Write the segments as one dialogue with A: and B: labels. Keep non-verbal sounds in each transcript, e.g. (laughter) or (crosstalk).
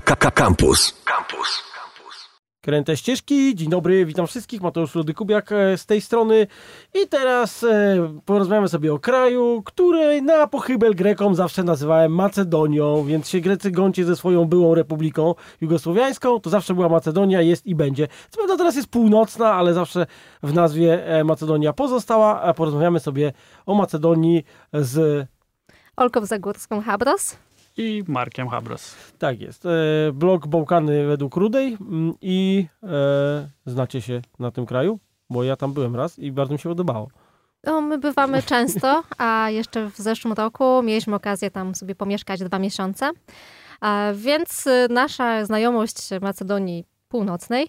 A: Campus. Campus.
B: Kręte ścieżki, dzień dobry, witam wszystkich, Mateusz Rudy-Kubiak e, z tej strony i teraz e, porozmawiamy sobie o kraju, który na pochybel Grekom zawsze nazywałem Macedonią, więc się Grecy gącie ze swoją byłą republiką jugosłowiańską, to zawsze była Macedonia, jest i będzie. Co prawda teraz jest północna, ale zawsze w nazwie e, Macedonia pozostała, a porozmawiamy sobie o Macedonii z
C: Olką Zagórską Habros.
D: I Markiem Habros.
B: Tak jest. E, blog Bałkany według Rudej mm, i e, znacie się na tym kraju, bo ja tam byłem raz i bardzo mi się podobało.
C: No, my bywamy często, a jeszcze w zeszłym roku mieliśmy okazję tam sobie pomieszkać dwa miesiące. A, więc y, nasza znajomość Macedonii Północnej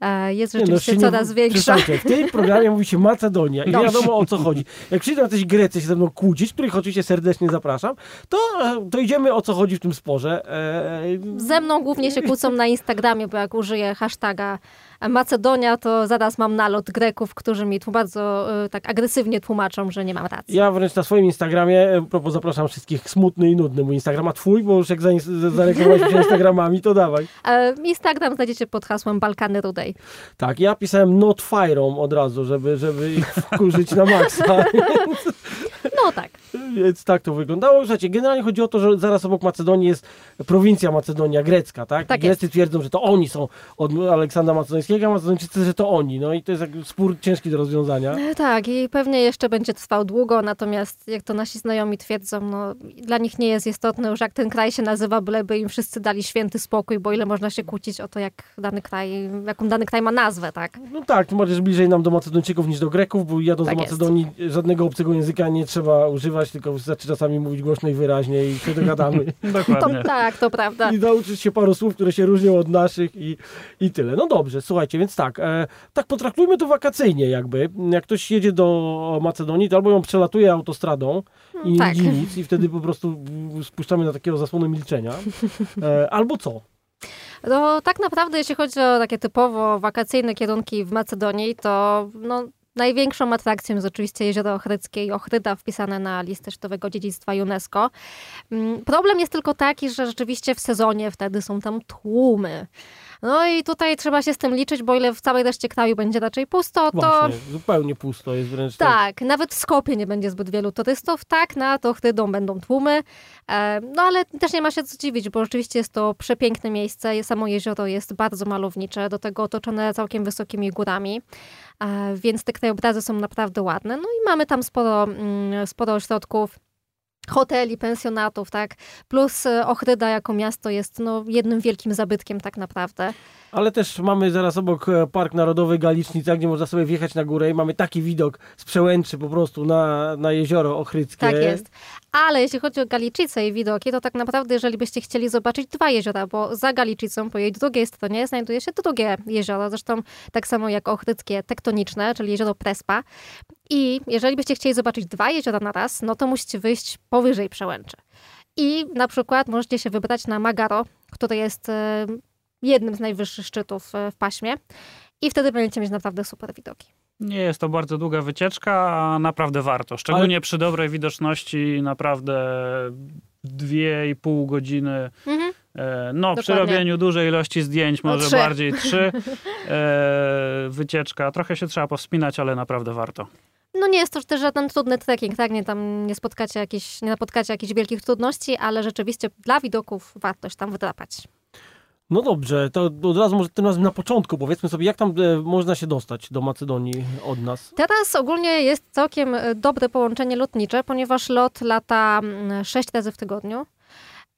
C: e, jest
B: Nie, no,
C: rzeczywiście
B: się nie-
C: coraz większa.
B: W tym programie mówi się Macedonia i wiadomo o co chodzi. Jak przyjdą jacyś Grecy się ze mną kłócić, których oczywiście serdecznie zapraszam, to, e, to idziemy o co chodzi w tym sporze. E,
C: Ze mną głównie się kłócą na Instagramie, bo jak użyję hashtaga Macedonia, to zaraz mam nalot Greków, którzy mi tu bardzo y, tak agresywnie tłumaczą, że nie mam racji.
B: Ja wręcz na swoim Instagramie, e, propos zapraszam wszystkich, smutny i nudny mój Instagram, a twój, bo już jak zareklamowałeś się Instagramami, to dawaj. (laughs)
C: E, Instagram znajdziecie pod hasłem Balkany Rudej.
B: Tak, ja pisałem not fire'om od razu, żeby, żeby ich wkurzyć na maksa. (laughs)
C: No tak.
B: Więc tak to wyglądało. Słuchajcie, generalnie chodzi o to, że zaraz obok Macedonii jest prowincja Macedonia grecka, tak?
C: Tak
B: Grecy twierdzą, że to oni są od Aleksandra Macedońskiego, a Macedończycy, że to oni. No i to jest spór ciężki do rozwiązania.
C: E, Tak, i pewnie jeszcze będzie trwał długo, natomiast jak to nasi znajomi twierdzą, no, dla nich nie jest istotne już jak ten kraj się nazywa, byleby im wszyscy dali święty spokój, bo ile można się kłócić o to, jak dany kraj, jaką dany kraj ma nazwę, tak?
B: No tak, tym bardziej, że bliżej nam do Macedończyków niż do Greków, bo jadąc
C: Tak
B: do
C: jest.
B: Macedonii żadnego obcego języka nie trzeba używać, tylko wystarczy czasami mówić głośno i wyraźnie i się dogadamy. (laughs)
C: To,
D: Dokładnie.
C: tak, to prawda.
B: I nauczyć się paru słów, które się różnią od naszych i, i tyle. No dobrze, słuchajcie, więc tak, e, tak potraktujmy to wakacyjnie jakby. Jak ktoś jedzie do Macedonii, to albo ją przelatuje autostradą i nie
C: Tak.
B: widzi nic i wtedy po prostu mm, spuszczamy na takiego zasłonę milczenia. E, albo co?
C: No tak naprawdę, jeśli chodzi o takie typowo wakacyjne kierunki w Macedonii, to no, największą atrakcją jest oczywiście jezioro Ochryckie i Ochryda wpisane na listę Światowego Dziedzictwa UNESCO. Mm, Problem jest tylko taki, że rzeczywiście w sezonie wtedy są tam tłumy. No i tutaj trzeba się z tym liczyć, bo ile w całej reszcie kraju będzie raczej pusto, to
B: Właśnie, zupełnie pusto jest wręcz. tak.
C: tak, nawet w Skopie nie będzie zbyt wielu turystów. Tak, nad Ochrydą będą tłumy. E, No ale też nie ma się co dziwić, bo rzeczywiście jest to przepiękne miejsce. Samo jezioro jest bardzo malownicze, do tego otoczone całkiem wysokimi górami, e, więc te krajobrazy są naprawdę ładne. No i mamy tam sporo, mm, sporo ośrodków. Hoteli, pensjonatów, tak? Plus e, Ochryda jako miasto jest no, jednym wielkim zabytkiem tak naprawdę.
B: Ale też mamy zaraz obok e, Park Narodowy Galicznica, gdzie można sobie wjechać na górę i mamy taki widok z przełęczy po prostu na, na jezioro Ochryckie.
C: Tak jest. Ale jeśli chodzi o Galiczycę i widoki, to tak naprawdę, jeżeli byście chcieli zobaczyć dwa jeziora, bo za Galiczycą po jej drugiej stronie znajduje się drugie jezioro, zresztą tak samo jak ochryckie tektoniczne, czyli jezioro Prespa. I jeżeli byście chcieli zobaczyć dwa jeziora na raz, no to musicie wyjść powyżej przełęczy. I na przykład możecie się wybrać na Magaro, które jest e, jednym z najwyższych szczytów e, w paśmie. I wtedy będziecie mieć naprawdę super widoki.
D: Nie jest to bardzo długa wycieczka, a naprawdę warto. Szczególnie przy dobrej widoczności, naprawdę dwie i pół godziny.
C: Mhm.
D: E, No, przy
C: Dokładnie.
D: robieniu dużej ilości zdjęć,
C: No,
D: może
C: trzy.
D: bardziej trzy. (laughs) E, wycieczka. Trochę się trzeba powspinać, ale naprawdę warto.
C: No nie jest to też żaden trudny trekking, tak? Nie, tam nie spotkacie jakichś, nie napotkacie jakichś wielkich trudności, ale rzeczywiście dla widoków warto się tam wydrapać.
B: No dobrze, to od razu może tym razem na początku powiedzmy sobie, jak tam e, można się dostać do Macedonii od nas.
C: Teraz ogólnie jest całkiem e, dobre połączenie lotnicze, ponieważ lot lata 6 razy w tygodniu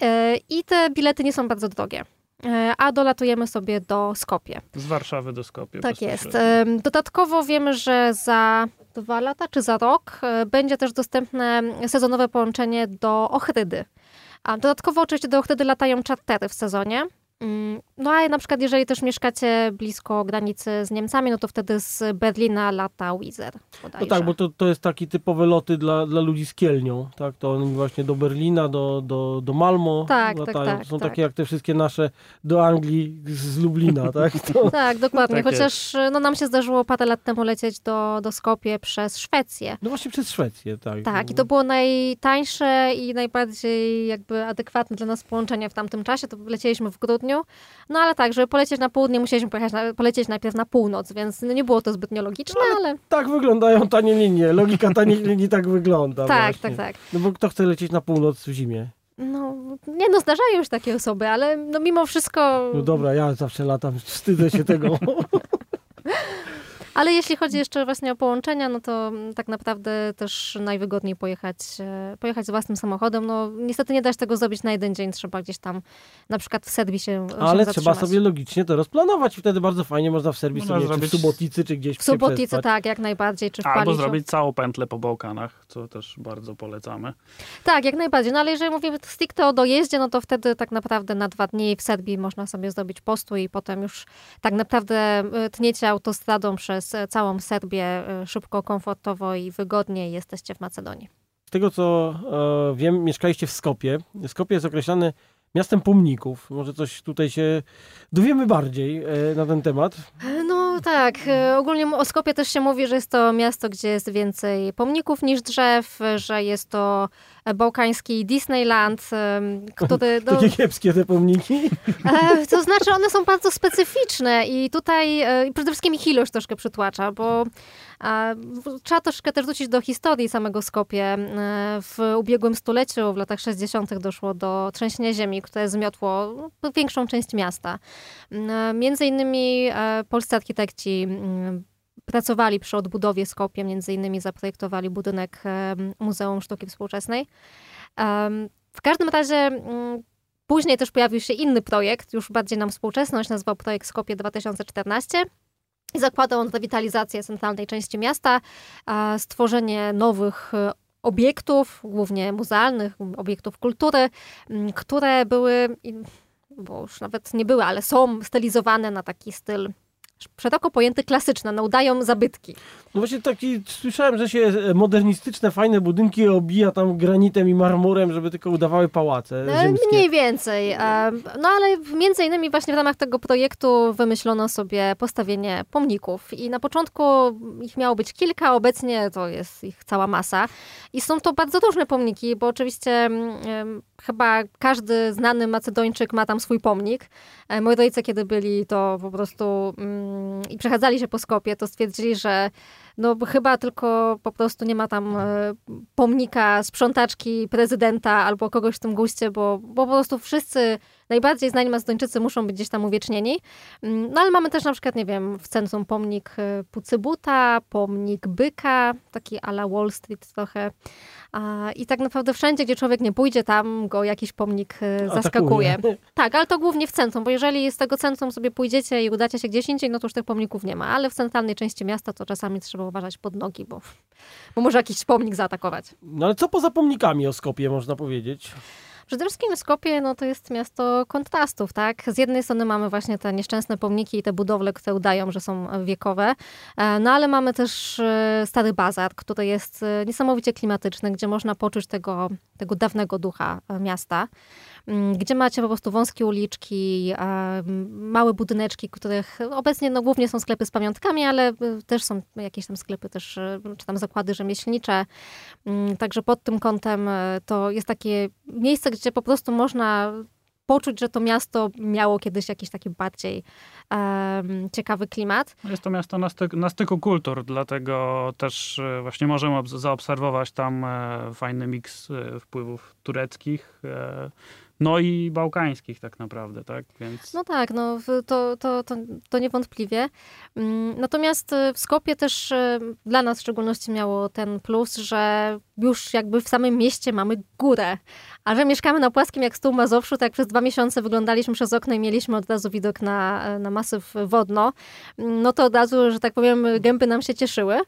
C: e, i te bilety nie są bardzo drogie. A dolatujemy sobie do Skopie.
D: Z Warszawy do Skopie.
C: Tak jest. Dodatkowo wiemy, że za dwa lata czy za rok będzie też dostępne sezonowe połączenie do Ochrydy. A dodatkowo oczywiście do Ochrydy latają czartery w sezonie. Mm, No a na przykład jeżeli też mieszkacie blisko granicy z Niemcami, no to wtedy z Berlina lata Wizer
B: No tak, bo to, to jest taki typowe loty dla, dla ludzi z Kielnią, tak? To oni właśnie do Berlina, do, do, do Malmo
C: Tak, tak,
B: latają.
C: tak,
B: Są
C: tak.
B: takie jak te wszystkie nasze do Anglii z Lublina, (laughs) tak? To,
C: Tak, dokładnie.
D: Tak
C: Chociaż no, nam się zdarzyło parę lat temu lecieć do, do Skopie przez Szwecję.
B: no właśnie przez Szwecję, tak.
C: Tak, i to było najtańsze i najbardziej jakby adekwatne dla nas połączenie w tamtym czasie. To lecieliśmy w grudniu. No ale tak, żeby polecieć na południe, musieliśmy pojechać na, polecieć najpierw na północ, więc no, nie było to zbytnio logiczne, ale...
B: Tak wyglądają tanie linie. Logika tanich (laughs) linii tak wygląda.
C: Tak,
B: właśnie.
C: tak, tak.
B: No bo kto chce lecieć na północ w zimie?
C: No, nie no, zdarzają już takie osoby, ale no mimo wszystko...
B: No dobra, ja zawsze latam, wstydzę się tego. (laughs)
C: Ale jeśli chodzi jeszcze właśnie o połączenia, no to mm, tak naprawdę też najwygodniej pojechać, e, pojechać z własnym samochodem. No niestety nie da się tego zrobić na jeden dzień, trzeba gdzieś tam na przykład w Serbii się
B: Ale
C: się
B: trzeba sobie logicznie to rozplanować i wtedy bardzo fajnie można w Serbii
D: Można
B: sobie czy
D: zrobić-
B: w Suboticy, czy gdzieś
C: W Suboticy
B: przespać.
C: tak, jak najbardziej, czy w
D: Albo
C: Paliczu.
D: zrobić całą pętlę po Bałkanach, co też bardzo polecamy.
C: Tak, jak najbardziej. No ale jeżeli mówimy stricte o dojeździe, no to wtedy tak naprawdę na dwa dni w Serbii można sobie zrobić postój i potem już tak naprawdę y, tniecie autostradą przez e, całą Serbię y, szybko, komfortowo i wygodnie jesteście w Macedonii.
B: Z tego co e, wiem, mieszkaliście w Skopie. Skopie jest określany miastem pomników. Może coś tutaj się dowiemy bardziej e, na ten temat.
C: No tak, e, ogólnie o Skopie też się mówi, że jest to miasto, gdzie jest więcej pomników niż drzew, że jest to bałkański Disneyland, który... No, (laughs)
B: Takie kiepskie te pomniki.
C: E, To znaczy, one są bardzo specyficzne i tutaj e, przede wszystkim ich ilość troszkę przytłacza, bo trzeba troszkę też wrócić do historii samego Skopie. W ubiegłym stuleciu, w latach 60. doszło do trzęsienia ziemi, które zmiotło no, większą część miasta. Między innymi polscy architekci mm, pracowali przy odbudowie Skopie, między innymi zaprojektowali budynek Muzeum Sztuki Współczesnej. W każdym razie mm, Później też pojawił się inny projekt, już bardziej nam się nazywał projekt Skopie 2014 i zakładał on rewitalizację centralnej części miasta, stworzenie nowych e, obiektów, głównie muzealnych, obiektów kultury, które były, bo już nawet nie były, ale są stylizowane na taki styl szeroko pojęty klasyczny, no udają zabytki.
B: No właśnie taki, słyszałem, że się modernistyczne, fajne budynki obija tam granitem i marmurem, żeby tylko udawały pałace
C: E. Mniej więcej. E, No ale między innymi właśnie w ramach tego projektu wymyślono sobie postawienie pomników i na początku ich miało być kilka, obecnie to jest ich cała masa i są to bardzo różne pomniki, bo oczywiście mm, chyba każdy znany Macedończyk ma tam swój pomnik. E, Moi rodzice kiedy byli to po prostu mm, i przechadzali się po Skopie, to stwierdzili, że no chyba tylko po prostu nie ma tam e, pomnika sprzątaczki prezydenta albo kogoś w tym guście, bo, bo po prostu wszyscy najbardziej znani Macedończycy muszą być gdzieś tam uwiecznieni. Mm, No ale mamy też na przykład, nie wiem, w centrum pomnik e, Pucybuta, pomnik Byka, taki ala Wall Street trochę. I tak naprawdę wszędzie, gdzie człowiek nie pójdzie, tam go jakiś pomnik e, zaskakuje.
B: Atakuje. (laughs)
C: Tak, ale to głównie w centrum, bo jeżeli z tego centrum sobie pójdziecie i udacie się gdzieś indziej, no to już tych pomników nie ma, ale w centralnej części miasta to czasami trzeba uważać pod nogi, bo, bo może jakiś pomnik zaatakować.
B: No ale co poza pomnikami o Skopie można powiedzieć?
C: Przede wszystkim Skopie no, to jest miasto kontrastów, tak? Z jednej strony mamy właśnie te nieszczęsne pomniki i te budowle, które udają, że są wiekowe, e, no ale mamy też e, Stary Bazar, który jest e, niesamowicie klimatyczny, gdzie można poczuć tego, tego dawnego ducha miasta, gdzie macie po prostu wąskie uliczki, małe budyneczki, których obecnie no, głównie są sklepy z pamiątkami, ale e, też są jakieś tam sklepy też, e, czy tam zakłady rzemieślnicze, Mm, Także pod tym kątem e, to jest takie miejsce, gdzie po prostu można poczuć, że to miasto miało kiedyś jakiś taki bardziej em, ciekawy klimat.
D: Jest to miasto na, styk, na styku kultur, dlatego też właśnie możemy ob- zaobserwować tam e, fajny miks e, wpływów tureckich, e, no i bałkańskich tak naprawdę, tak? Więc
C: No tak, no to, to, to, to niewątpliwie. Mm, Natomiast e, w Skopie też e, dla nas w szczególności miało ten plus, że już jakby w samym mieście mamy górę. A że mieszkamy na płaskim jak stół Mazowszu, tak przez dwa miesiące wyglądaliśmy przez okno i mieliśmy od razu widok na, na masyw wodno, no to od razu, że tak powiem, gęby nam się cieszyły.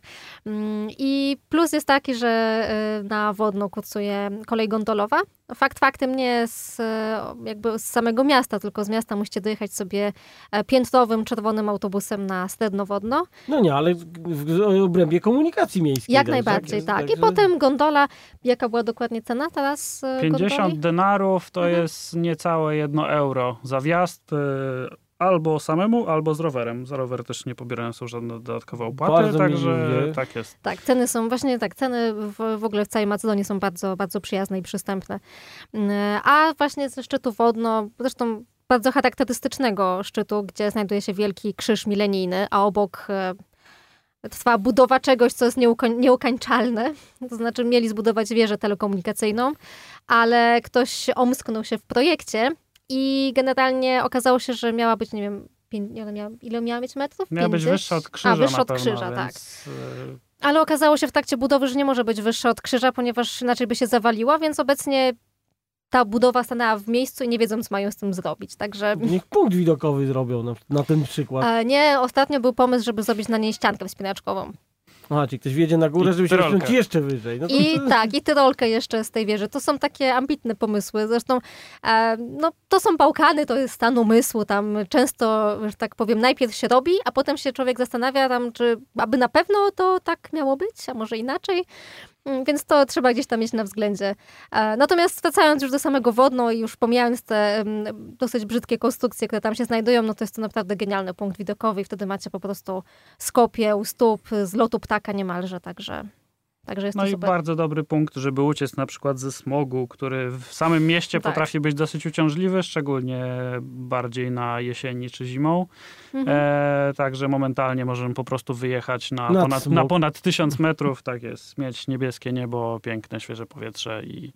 C: Mm, I plus jest taki, że y, na wodno kursuje kolej gondolowa. Fakt faktem nie z, jakby z samego miasta, tylko z miasta musicie dojechać sobie e, piętrowym, czerwonym autobusem na Stedno Wodno.
B: No nie, ale w, w obrębie komunikacji miejskiej.
C: Jak
B: też,
C: najbardziej, tak.
B: Także-
C: I potem gondola, jaka była dokładnie cena teraz e,
D: 50
C: gondoli?
D: denarów to
C: Mhm.
D: jest niecałe 1 euro za wjazd. y, Albo samemu, albo z rowerem. Za rower też nie pobierają są żadne dodatkowe opłaty,
B: Bardzo
D: także tak jest.
C: Tak, ceny są, właśnie tak, ceny w, w ogóle w całej Macedonii są bardzo, bardzo przyjazne i przystępne. Mm, A właśnie ze szczytu Wodno, zresztą bardzo charakterystycznego szczytu, gdzie znajduje się wielki krzyż milenijny, a obok e, trwa budowa czegoś, co jest nieukoń, nieukańczalne. To znaczy mieli zbudować wieżę telekomunikacyjną, ale ktoś omsknął się w projekcie i generalnie okazało się, że miała być, nie wiem, ile miała, ile miała mieć metrów?
D: Miała być
C: 50?
D: wyższa od krzyża
C: A, wyższa od
D: pewno,
C: krzyża, tak.
D: więc, y,
C: Ale okazało się w trakcie budowy, że nie może być wyższa od krzyża, ponieważ inaczej by się zawaliła, więc obecnie ta budowa stanęła w miejscu i nie wiedzą, co mają z tym zrobić. Także
B: Niech punkt widokowy zrobią na, na ten przykład.
C: e, nie, ostatnio był pomysł, żeby zrobić na niej ściankę wspinaczkową.
B: Aha, czyli ktoś wjedzie na górę,
D: I
B: żeby się wspiąć jeszcze wyżej. No to,
C: I tak, i tyrolkę jeszcze z tej wieży. To są takie ambitne pomysły. Zresztą e, no, to są Bałkany, to jest stan umysłu. Tam często, że tak powiem, najpierw się robi, a potem się człowiek zastanawia tam, czy aby na pewno to tak miało być, a może inaczej. Mm, Więc to trzeba gdzieś tam mieć na względzie. E, Natomiast wracając już do samego wodno i już pomijając te dosyć brzydkie konstrukcje, które tam się znajdują, no to jest to naprawdę genialny punkt widokowy i wtedy macie po prostu skopie u stóp z lotu ptaka niemalże, także, także jest
D: No
C: to
D: i
C: super.
D: bardzo dobry punkt, żeby uciec na przykład ze smogu, który w samym mieście
C: Tak.
D: potrafi być dosyć uciążliwy, szczególnie bardziej na jesieni czy zimą.
C: Mhm.
D: E, także momentalnie możemy po prostu wyjechać na
B: Nad
D: ponad,
B: smog.
D: na ponad tysiąc metrów, tak jest, mieć niebieskie niebo, piękne, świeże powietrze i,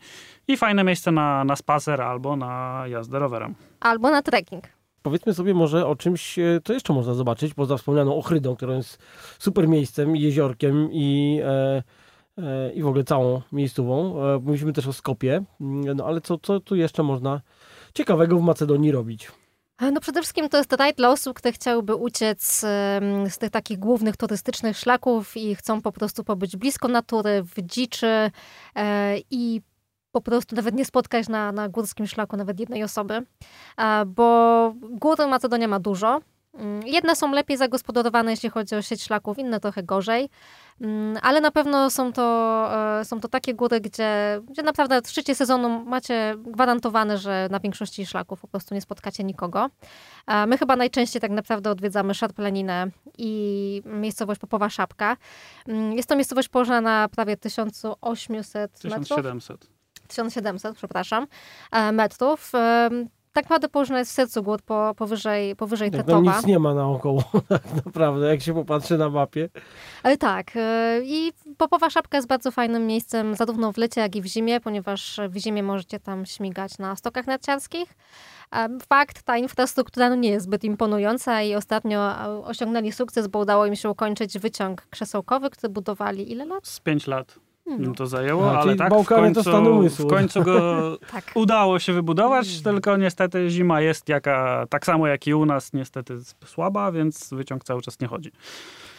D: i fajne miejsce na, na spacer albo na jazdę rowerem.
C: Albo na trekking.
B: Powiedzmy sobie może o czymś, e, co jeszcze można zobaczyć, poza wspomnianą Ochrydą, która jest super miejscem, i jeziorkiem i, e, i w ogóle całą miejscową. E, mówiliśmy też o Skopie, Mm, no ale co, co tu jeszcze można ciekawego w Macedonii robić?
C: No przede wszystkim to jest rajd dla osób, które chciałyby uciec z tych takich głównych turystycznych szlaków i chcą po prostu pobyć blisko natury, w dziczy e, i po prostu nawet nie spotkać na, na górskim szlaku nawet jednej osoby, E, bo gór Macedonia ma dużo. Mm, Jedne są lepiej zagospodarowane, jeśli chodzi o sieć szlaków, inne trochę gorzej. Mm, Ale na pewno są to, e, są to takie góry, gdzie, gdzie naprawdę w szczycie sezonu macie gwarantowane, że na większości szlaków po prostu nie spotkacie nikogo. E, My chyba najczęściej tak naprawdę odwiedzamy Szarplaninę i miejscowość Popowa Szapka. Mm, Jest to miejscowość położona na prawie 1800 metrów.
D: 1700.
C: 1700, przepraszam, e, metrów. Tak naprawdę położona jest w sercu gór, po, powyżej, powyżej
B: Jak tam
C: Tetowa.
B: nic nie ma naokoło, (laughs) tak naprawdę, jak się popatrzy na mapie.
C: Ale tak. e, I Popowa Szapka jest bardzo fajnym miejscem zarówno w lecie, jak i w zimie, ponieważ w zimie możecie tam śmigać na stokach narciarskich. Em, Fakt, ta infrastruktura no nie jest zbyt imponująca i ostatnio e, osiągnęli sukces, bo udało im się ukończyć wyciąg krzesełkowy, który budowali ile lat?
D: Z 5 lat Im to zajęło,
B: A,
D: ale tak w
B: Bałkany to
D: końcu, w końcu go (laughs)
C: Tak.
D: udało się wybudować, tylko niestety zima jest jaka, tak samo jak i u nas, niestety słaba, więc wyciąg cały czas nie chodzi.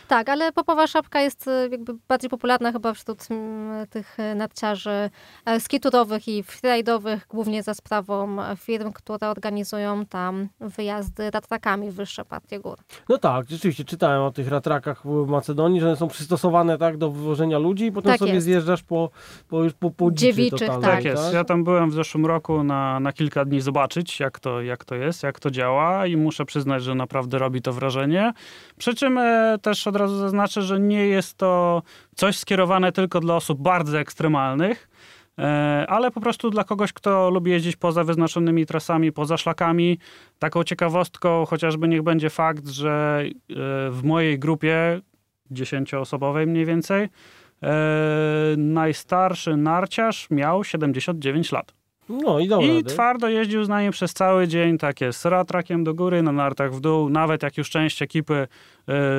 C: Tak, ale popowa szapka jest e, jakby bardziej popularna chyba wśród mm, tych e, narciarzy e, skiturowych i freeridowych, głównie za sprawą firm, które organizują tam wyjazdy ratrakami w wyższe partie gór.
B: No tak, rzeczywiście czytałem o tych ratrakach w Macedonii, że one są przystosowane tak do wywożenia ludzi i potem
C: Tak
B: sobie
C: jest.
B: zjeżdżasz po, po już po, po
C: Dziewiczych, tak.
D: Tak jest. Ja tam byłem w zeszłym roku na, na kilka dni zobaczyć, jak to, jak to jest, jak to działa i muszę przyznać, że naprawdę robi to wrażenie. Przy czym e, też od razu zaznaczę, że nie jest to coś skierowane tylko dla osób bardzo ekstremalnych, e, ale po prostu dla kogoś, kto lubi jeździć poza wyznaczonymi trasami, poza szlakami. Taką ciekawostką chociażby niech będzie fakt, że e, w mojej grupie, dziesięcioosobowej mniej więcej, e, najstarszy narciarz miał 79 lat.
B: No i dobra.
D: I twardo jeździł z nami przez cały dzień, tak jest, ratrakiem do góry, na nartach w dół, nawet jak już część ekipy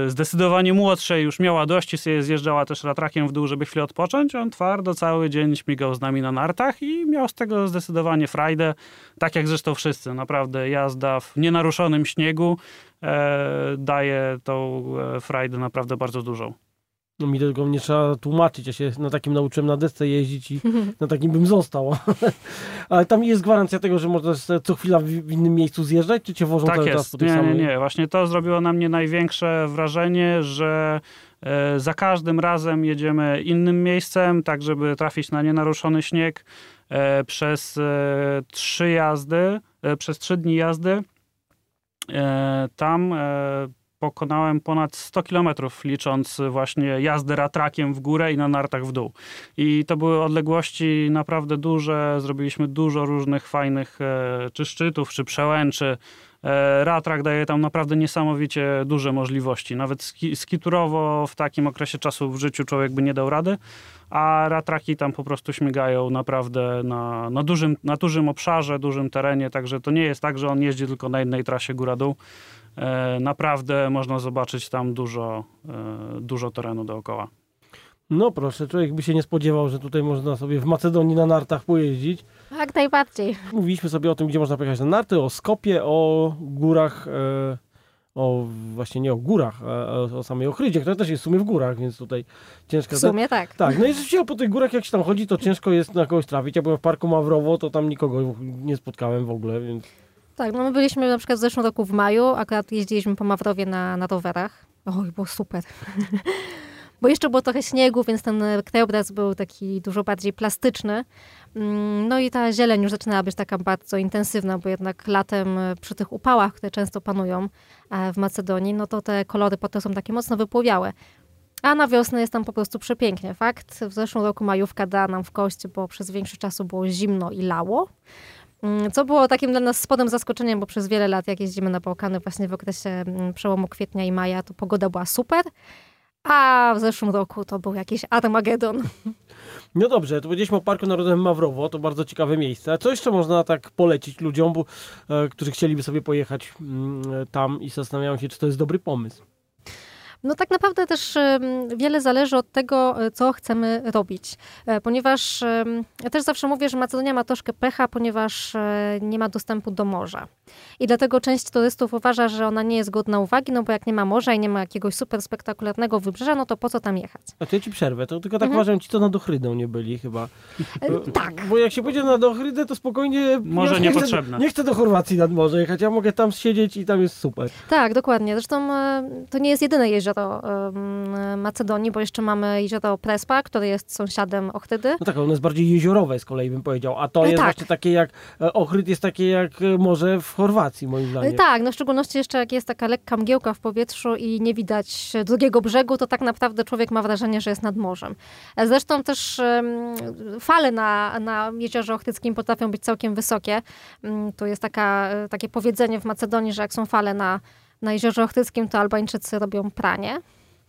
D: y, zdecydowanie młodszej już miała dość i sobie zjeżdżała też ratrakiem w dół, żeby chwilę odpocząć, on twardo cały dzień śmigał z nami na nartach i miał z tego zdecydowanie frajdę, tak jak zresztą wszyscy, naprawdę jazda w nienaruszonym śniegu e, daje tą e, frajdę naprawdę bardzo dużą.
B: No mi tego nie trzeba tłumaczyć. Ja się na takim nauczyłem na desce jeździć i (laughs) na takim bym został. (laughs) Ale tam jest gwarancja tego, że można co chwila w innym miejscu zjeżdżać, czy cię wożą
D: tak
B: cały
D: jest.
B: czas po tych
D: nie,
B: samych?
D: Nie, nie, właśnie to zrobiło na mnie największe wrażenie, że e, za każdym razem jedziemy innym miejscem, tak żeby trafić na nienaruszony śnieg e, przez e, trzy jazdy, przez trzy dni jazdy. Tam pokonałem ponad 100 kilometrów, licząc właśnie jazdę ratrakiem w górę i na nartach w dół. I to były odległości naprawdę duże. Zrobiliśmy dużo różnych fajnych e, czy szczytów, czy przełęczy. E, Ratrak daje tam naprawdę niesamowicie duże możliwości. Nawet ski, skiturowo w takim okresie czasu w życiu człowiek by nie dał rady, a ratraki tam po prostu śmigają naprawdę na, na, dużym, na dużym obszarze, dużym terenie, także to nie jest tak, że on jeździ tylko na jednej trasie góra-dół. E, Naprawdę można zobaczyć tam dużo, e, dużo terenu dookoła.
B: No proszę, człowiek by się nie spodziewał, że tutaj można sobie w Macedonii na nartach pojeździć.
C: Jak najbardziej.
B: Mówiliśmy sobie o tym, gdzie można pojechać na narty, o Skopie, o górach, e, o właśnie nie o górach, a o samej Ochrydzie, która też jest w sumie w górach, więc tutaj ciężko...
C: W sumie tak.
B: Tak, no i rzeczywiście po tych górach, jak się tam chodzi, to ciężko jest na kogoś trafić. Ja byłem w parku Mawrowo, to tam nikogo nie spotkałem w ogóle, więc...
C: Tak, no my byliśmy na przykład w zeszłym roku w maju, akurat jeździliśmy po Mawrowie na, na rowerach. Oj, było super. (laughs) Bo jeszcze było trochę śniegu, więc ten krajobraz był taki dużo bardziej plastyczny. Mm, No i ta zieleń już zaczynała być taka bardzo intensywna, bo jednak latem e, przy tych upałach, które często panują e, w Macedonii, no to te kolory potem są takie mocno wypłowiałe. A na wiosnę jest tam po prostu przepięknie. Fakt, w zeszłym roku majówka dała nam w kości, bo przez większość czasu było zimno i lało. Mm, Co było takim dla nas spodem zaskoczeniem, bo przez wiele lat, jak jeździmy na Bałkany właśnie w okresie mm, przełomu kwietnia i maja, to pogoda była super. A w zeszłym roku to był jakiś Armagedon. (laughs)
B: No dobrze, to powiedzieliśmy o Parku Narodowym Mawrowo, to bardzo ciekawe miejsce. A co jeszcze można tak polecić ludziom, bo, e, którzy chcieliby sobie pojechać mm, tam i zastanawiają się, czy to jest dobry pomysł?
C: No tak naprawdę też wiele zależy od tego, e, co chcemy robić. E, Ponieważ ja też zawsze mówię, że Macedonia ma troszkę pecha, ponieważ e, nie ma dostępu do morza. I dlatego część turystów uważa, że ona nie jest godna uwagi, no bo jak nie ma morza i nie ma jakiegoś super spektakularnego wybrzeża, no to po co tam jechać?
B: A to ja ci przerwę, to tylko tak
C: Mhm.
B: uważam, ci co na Dochrydę nie byli chyba.
C: E,
B: Bo-
C: tak.
B: Bo jak się pójdzie na Dochrydę, to spokojnie...
D: Może
B: ja nie chcę,
D: niepotrzebne.
B: nie chcę do Chorwacji nad morze jechać, ja mogę tam siedzieć i tam jest super.
C: Tak, dokładnie. Zresztą e, to nie jest jedyne jezioro Macedonii, bo jeszcze mamy jezioro Prespa, które jest sąsiadem Ochtydy.
B: No tak, ono jest bardziej jeziorowe z kolei bym powiedział, a to
C: E,
B: jest
C: tak.
B: właśnie takie jak, Ochryd jest takie jak morze w Chorwacji moim
C: E,
B: zdaniem.
C: Tak, no w szczególności jeszcze jak jest taka lekka mgiełka w powietrzu i nie widać drugiego brzegu, to tak naprawdę człowiek ma wrażenie, że jest nad morzem. E, Zresztą też fale na, na jeziorze Ochtyckim potrafią być całkiem wysokie. Mm, Tu jest taka, e, takie powiedzenie w Macedonii, że jak są fale na, na jeziorze Ochtyckim, to Albańczycy robią pranie.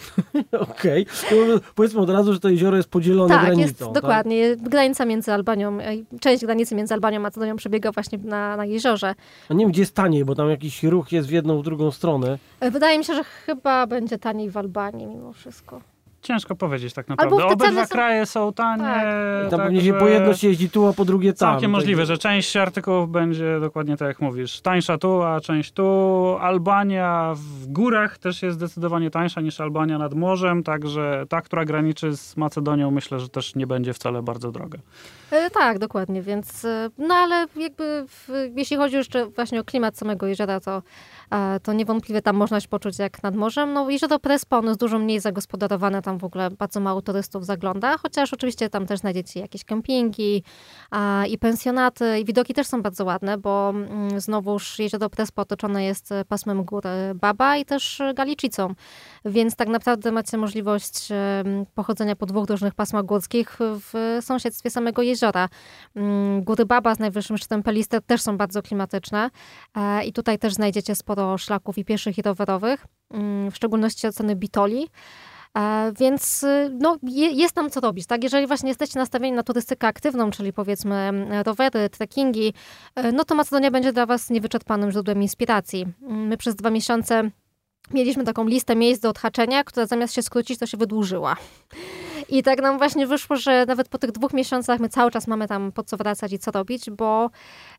C: (laughs)
B: Okej, to powiedzmy od razu, że to jezioro jest podzielone
C: tak,
B: granicą.
C: jest
B: tak?
C: dokładnie. Granica między Albanią, e, część granicy między Albanią a Macedonią przebiega właśnie na, na jeziorze.
B: A nie wiem, gdzie jest taniej, bo tam jakiś ruch jest w jedną, w drugą stronę.
C: E, Wydaje mi się, że chyba będzie taniej w Albanii mimo wszystko.
D: Ciężko powiedzieć tak naprawdę. Obydwa
C: ceny są-
D: kraje są tanie.
C: Tak.
B: I tam
D: tak,
B: pewnie się
D: że
B: po jedno się jeździ tu, a po drugie tam.
D: Całkiem możliwe,
B: że-
D: że część artykułów będzie dokładnie tak jak mówisz. Tańsza tu, a część tu. Albania w górach też jest zdecydowanie tańsza niż Albania nad morzem, także ta, która graniczy z Macedonią, myślę, że też nie będzie wcale bardzo droga.
C: E, tak, dokładnie, więc e, no ale jakby w, jeśli chodzi jeszcze właśnie o klimat samego jeziora, to, to niewątpliwie tam można się poczuć jak nad morzem. No jezioro Prespa, ono jest dużo mniej zagospodarowane, tam w ogóle bardzo mało turystów zagląda, chociaż oczywiście tam też znajdziecie jakieś kempingi a, i pensjonaty i widoki też są bardzo ładne, bo mm, znowuż jezioro Prespa otoczone jest pasmem gór e, Baba i też Galicicą, więc tak naprawdę macie możliwość e, pochodzenia po dwóch różnych pasmach górskich w sąsiedztwie samego jeziora. Mm, Góry Baba z najwyższym szczytem Pelister też są bardzo klimatyczne e, i tutaj też znajdziecie sporo szlaków i pieszych i rowerowych, mm, w szczególności oceny Bitoli. E, Więc y, no, je, jest tam co robić, tak? Jeżeli właśnie jesteście nastawieni na turystykę aktywną, czyli powiedzmy e, rowery, trekkingi, e, no to Macedonia będzie dla was niewyczerpanym źródłem inspiracji. My przez dwa miesiące mieliśmy taką listę miejsc do odhaczenia, która zamiast się skrócić, to się wydłużyła. I tak nam właśnie wyszło, że nawet po tych dwóch miesiącach my cały czas mamy tam po co wracać i co robić, bo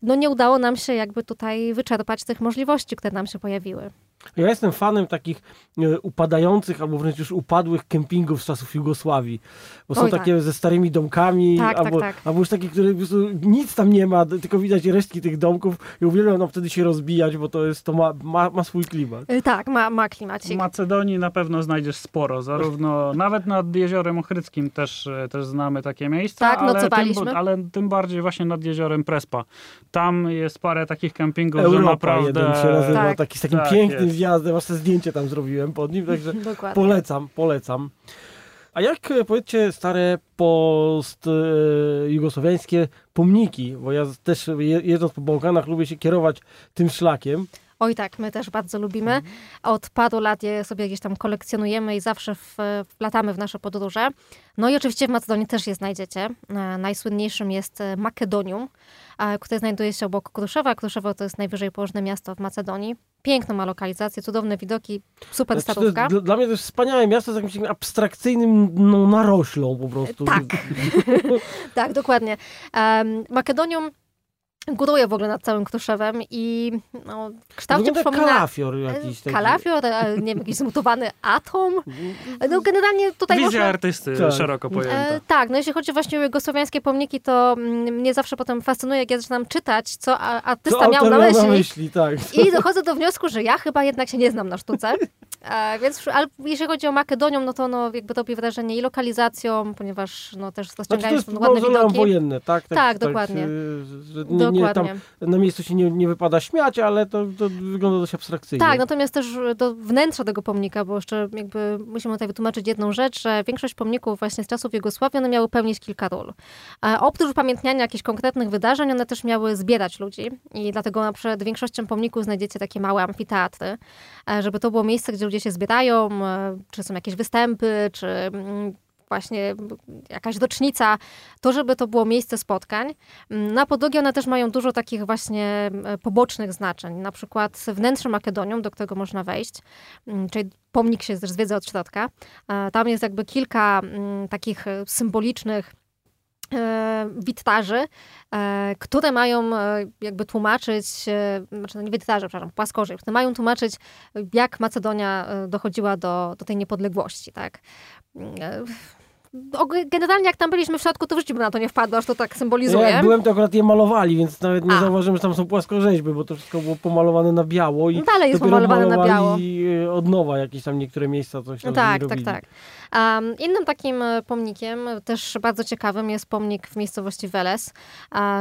C: no nie udało nam się jakby tutaj wyczerpać tych możliwości, które nam się pojawiły.
B: Ja jestem fanem takich e, upadających albo wręcz już upadłych kempingów z czasów Jugosławii. Bo są
C: Oj,
B: takie ze starymi domkami,
C: Tak, tak,
B: albo,
C: tak.
B: albo już takie, które po prostu nic tam nie ma, tylko widać resztki tych domków i uwielbiam nam wtedy się rozbijać, bo to jest to ma, ma, ma swój klimat.
C: Y, Tak, ma, ma
D: W
C: klimacik.
D: Macedonii na pewno znajdziesz sporo, zarówno nawet nad Jeziorem Ochryckim też, e, też znamy takie miejsca,
C: Tak,
D: ale, tym, ale tym bardziej właśnie nad Jeziorem Prespa. Tam jest parę takich kempingów, że
B: Europa
D: naprawdę...
B: jeden się nazywa,
C: Tak.
B: taki z takim
D: Tak
B: pięknym
D: jest.
B: zjazdem, aż te zdjęcie tam zrobiłem pod nim, także (laughs)
C: Dokładnie.
B: polecam, polecam. A jak, e, powiedzcie, stare post-jugosłowiańskie pomniki, bo ja też je- jedząc po Bałkanach lubię się kierować tym szlakiem.
C: Oj tak, my też bardzo lubimy. Od paru lat je sobie gdzieś tam kolekcjonujemy i zawsze wplatamy w nasze podróże. No i oczywiście w Macedonii też je znajdziecie. E, Najsłynniejszym jest e, Makedonium, e, które znajduje się obok Kruszewa. Kruszewo to jest najwyżej położone miasto w Macedonii. Piękną ma lokalizację, cudowne widoki, super
B: Znaczy, jest, dla, mnie to jest wspaniałe miasto z jakimś takim abstrakcyjnym no, naroślą po prostu.
C: Tak. (laughs) Tak, dokładnie. Em, Makedonium góruje w ogóle nad całym Kruszewem i no, w kształcie
B: Wygląda
C: przypomina...
B: kalafior jakiś taki.
C: Kalafior, e, nie wiem, jakiś zmutowany atom. No generalnie tutaj
D: Wizja
C: można...
D: artysty
B: Tak.
D: szeroko pojęta.
C: E, tak, no jeśli chodzi właśnie o jugosłowiańskie pomniki, to mm, mnie zawsze potem fascynuje, jak ja zaczynam czytać, co a-
B: Co
C: artysta miał na myśli.
B: na myśli, tak.
C: I dochodzę do wniosku, że ja chyba jednak się nie znam na sztuce. E, więc, ale jeśli chodzi o Makedonią, no to no, jakby robi wrażenie i lokalizacją, ponieważ no, też
B: Znaczy to
C: rozciągają
B: jest
C: się ładne widoki.
B: wojenne, tak?
C: Tak, dokładnie.
B: y, że nie, nie, tam
C: Dokładnie.
B: na miejscu się nie, nie wypada śmiać, ale to, to wygląda dość abstrakcyjnie.
C: Tak, natomiast też do wnętrza tego pomnika, bo jeszcze jakby musimy tutaj wytłumaczyć jedną rzecz, że większość pomników właśnie z czasów Jugosławii, one miały pełnić kilka ról. E, oprócz upamiętniania jakichś konkretnych wydarzeń, one też miały zbierać ludzi i dlatego na przykład większością pomników znajdziecie takie małe amfiteatry, żeby to było miejsce, gdzie ludzie się zbierają, e, czy są jakieś występy, czy mm, właśnie jakaś rocznica, to żeby to było miejsce spotkań. Na podłogi one też mają dużo takich właśnie e, pobocznych znaczeń, na przykład wnętrze Makedonium, do którego można wejść, mm, czyli pomnik się zwiedza od środka. E, Tam jest jakby kilka mm, takich symbolicznych witraży, e, które mają e, jakby tłumaczyć, e, znaczy no nie witraże, przepraszam, płaskorze, które mają tłumaczyć, jak Macedonia e, dochodziła do, do tej niepodległości, tak. Generalnie jak tam byliśmy w środku, to w życiu by na to nie wpadło, aż to tak symbolizuje.
B: Ja jak byłem, to akurat je malowali, więc nawet nie
C: A.
B: zauważyłem, że tam są płaskorzeźby, bo to wszystko było pomalowane na biało i
C: dalej jest pomalowane na biało.
B: malowali, e, od nowa jakieś tam niektóre miejsca coś tam
C: tak, tak, tak. Um, innym takim e, pomnikiem, też bardzo ciekawym, jest pomnik w miejscowości Veles.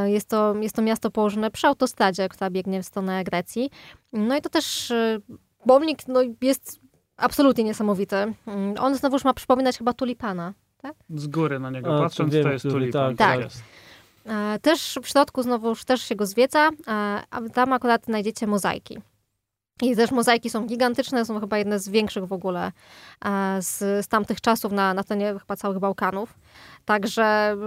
C: Jest to, jest to miasto położone przy autostradzie, która biegnie w stronę Grecji. No i to też e, pomnik no, jest absolutnie niesamowity. Mm, On znowuż ma przypominać chyba tulipana.
D: Z góry na niego
B: A,
D: patrząc,
B: wiem,
D: to jest tulipan.
B: tak,
C: tak.
D: Jest.
C: E, Też w środku znowuż też się go zwiedza, a tam akurat znajdziecie mozaiki. I też mozaiki są gigantyczne, są chyba jedne z większych w ogóle z, z tamtych czasów na, na tlenie chyba całych Bałkanów. Także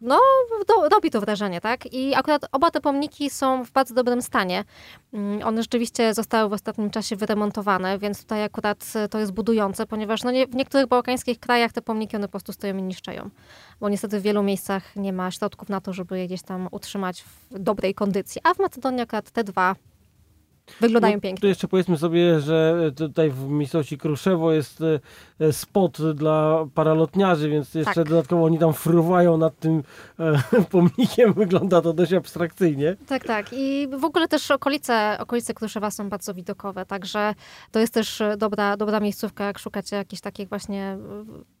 C: no, do, robi to wrażenie, tak? I akurat oba te pomniki są w bardzo dobrym stanie. Mm, One rzeczywiście zostały w ostatnim czasie wyremontowane, więc tutaj akurat e, to jest budujące, ponieważ no nie, w niektórych bałkańskich krajach te pomniki one po prostu stoją i niszczeją. Bo niestety w wielu miejscach nie ma środków na to, żeby je gdzieś tam utrzymać w dobrej kondycji. A w Macedonii akurat te dwa wyglądają
B: No, Tu
C: pięknie.
B: jeszcze powiedzmy sobie, że tutaj w miejscowości Kruszewo jest e, e, spot dla paralotniarzy, więc jeszcze
C: Tak.
B: dodatkowo oni tam fruwają nad tym e, (laughs) pomnikiem. Wygląda to dość abstrakcyjnie.
C: Tak, tak. I w ogóle też okolice, okolice Kruszewa są bardzo widokowe, także to jest też e, dobra, dobra miejscówka, jak szukacie jakichś takich właśnie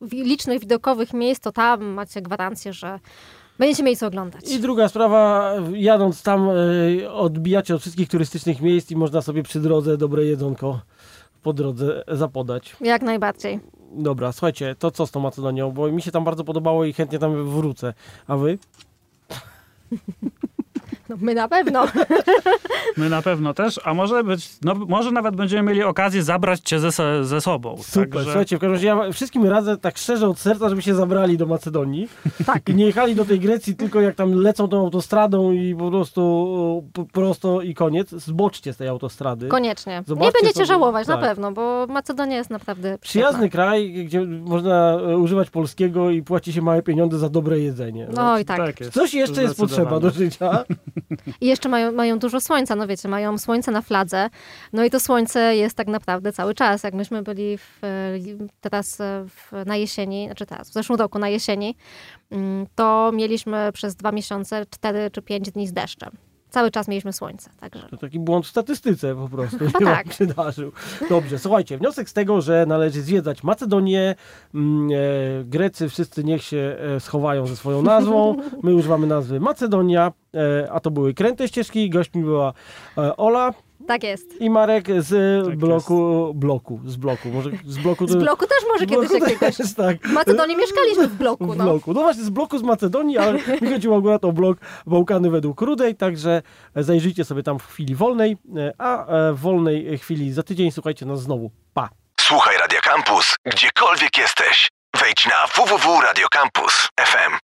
C: e, licznych widokowych miejsc, to tam macie gwarancję, że będziecie mieli co oglądać.
B: I druga sprawa, jadąc tam e, odbijacie od wszystkich turystycznych miejsc i można sobie przy drodze dobre jedzonko po drodze zapodać.
C: Jak najbardziej.
B: Dobra, słuchajcie, to co z tą Macedonią? Bo mi się tam bardzo podobało i chętnie tam wrócę. A wy? (laughs)
C: My na pewno. (laughs)
D: My na pewno też, a może być, no, może nawet będziemy mieli okazję zabrać cię ze, ze sobą.
B: Super,
D: Także
B: słuchajcie, w każdym razie ja wszystkim radzę tak szczerze od serca, żeby się zabrali do Macedonii. (laughs) Tak. I nie jechali do tej Grecji tylko jak tam lecą tą autostradą i po prostu po, prosto i koniec. Zboczcie z tej autostrady.
C: Koniecznie.
B: Zobaczcie
C: nie będziecie
B: sobie-
C: żałować,
B: tak.
C: na pewno, bo Macedonia jest naprawdę
B: Przyjazny
C: świetna.
B: kraj, gdzie można e, używać polskiego i płaci się małe pieniądze za dobre jedzenie.
C: No i tak.
D: tak jest.
B: Coś jeszcze jest potrzeba do życia. (laughs)
C: I jeszcze mają, mają dużo słońca, no wiecie, mają słońce na fladze. No i to słońce jest tak naprawdę cały czas. Jak myśmy byli w, teraz w, na jesieni, znaczy teraz, w zeszłym roku na jesieni, mm, to mieliśmy przez dwa miesiące cztery czy pięć dni z deszczem. Cały czas mieliśmy słońce, także...
B: To taki błąd w statystyce po prostu
C: Chyba
B: się
C: tak.
B: przydarzył. Dobrze, słuchajcie, wniosek z tego, że należy zwiedzać Macedonię. Mm, e, Grecy wszyscy niech się e, schowają ze swoją nazwą. My używamy nazwy Macedonia, e, a to były Kręte Ścieżki. Gośćmi była Ola
C: Tak jest.
B: i Marek z
D: Tak
B: bloku, bloku, z bloku, może z bloku.
C: Z
B: to-
C: bloku też może
B: z
C: kiedyś
B: bloku
C: jakiegoś...
B: też, tak.
C: W Macedonii mieszkaliśmy w bloku,
B: W
C: no.
B: bloku. No właśnie, z bloku z Macedonii, ale (laughs) mi chodziło akurat o blok Bałkany według Rudej, także zajrzyjcie sobie tam w chwili wolnej, a e, w wolnej chwili za tydzień słuchajcie nas znowu. Pa!
A: Słuchaj Radio Campus, gdziekolwiek jesteś. Wejdź na www.radiocampus.fm.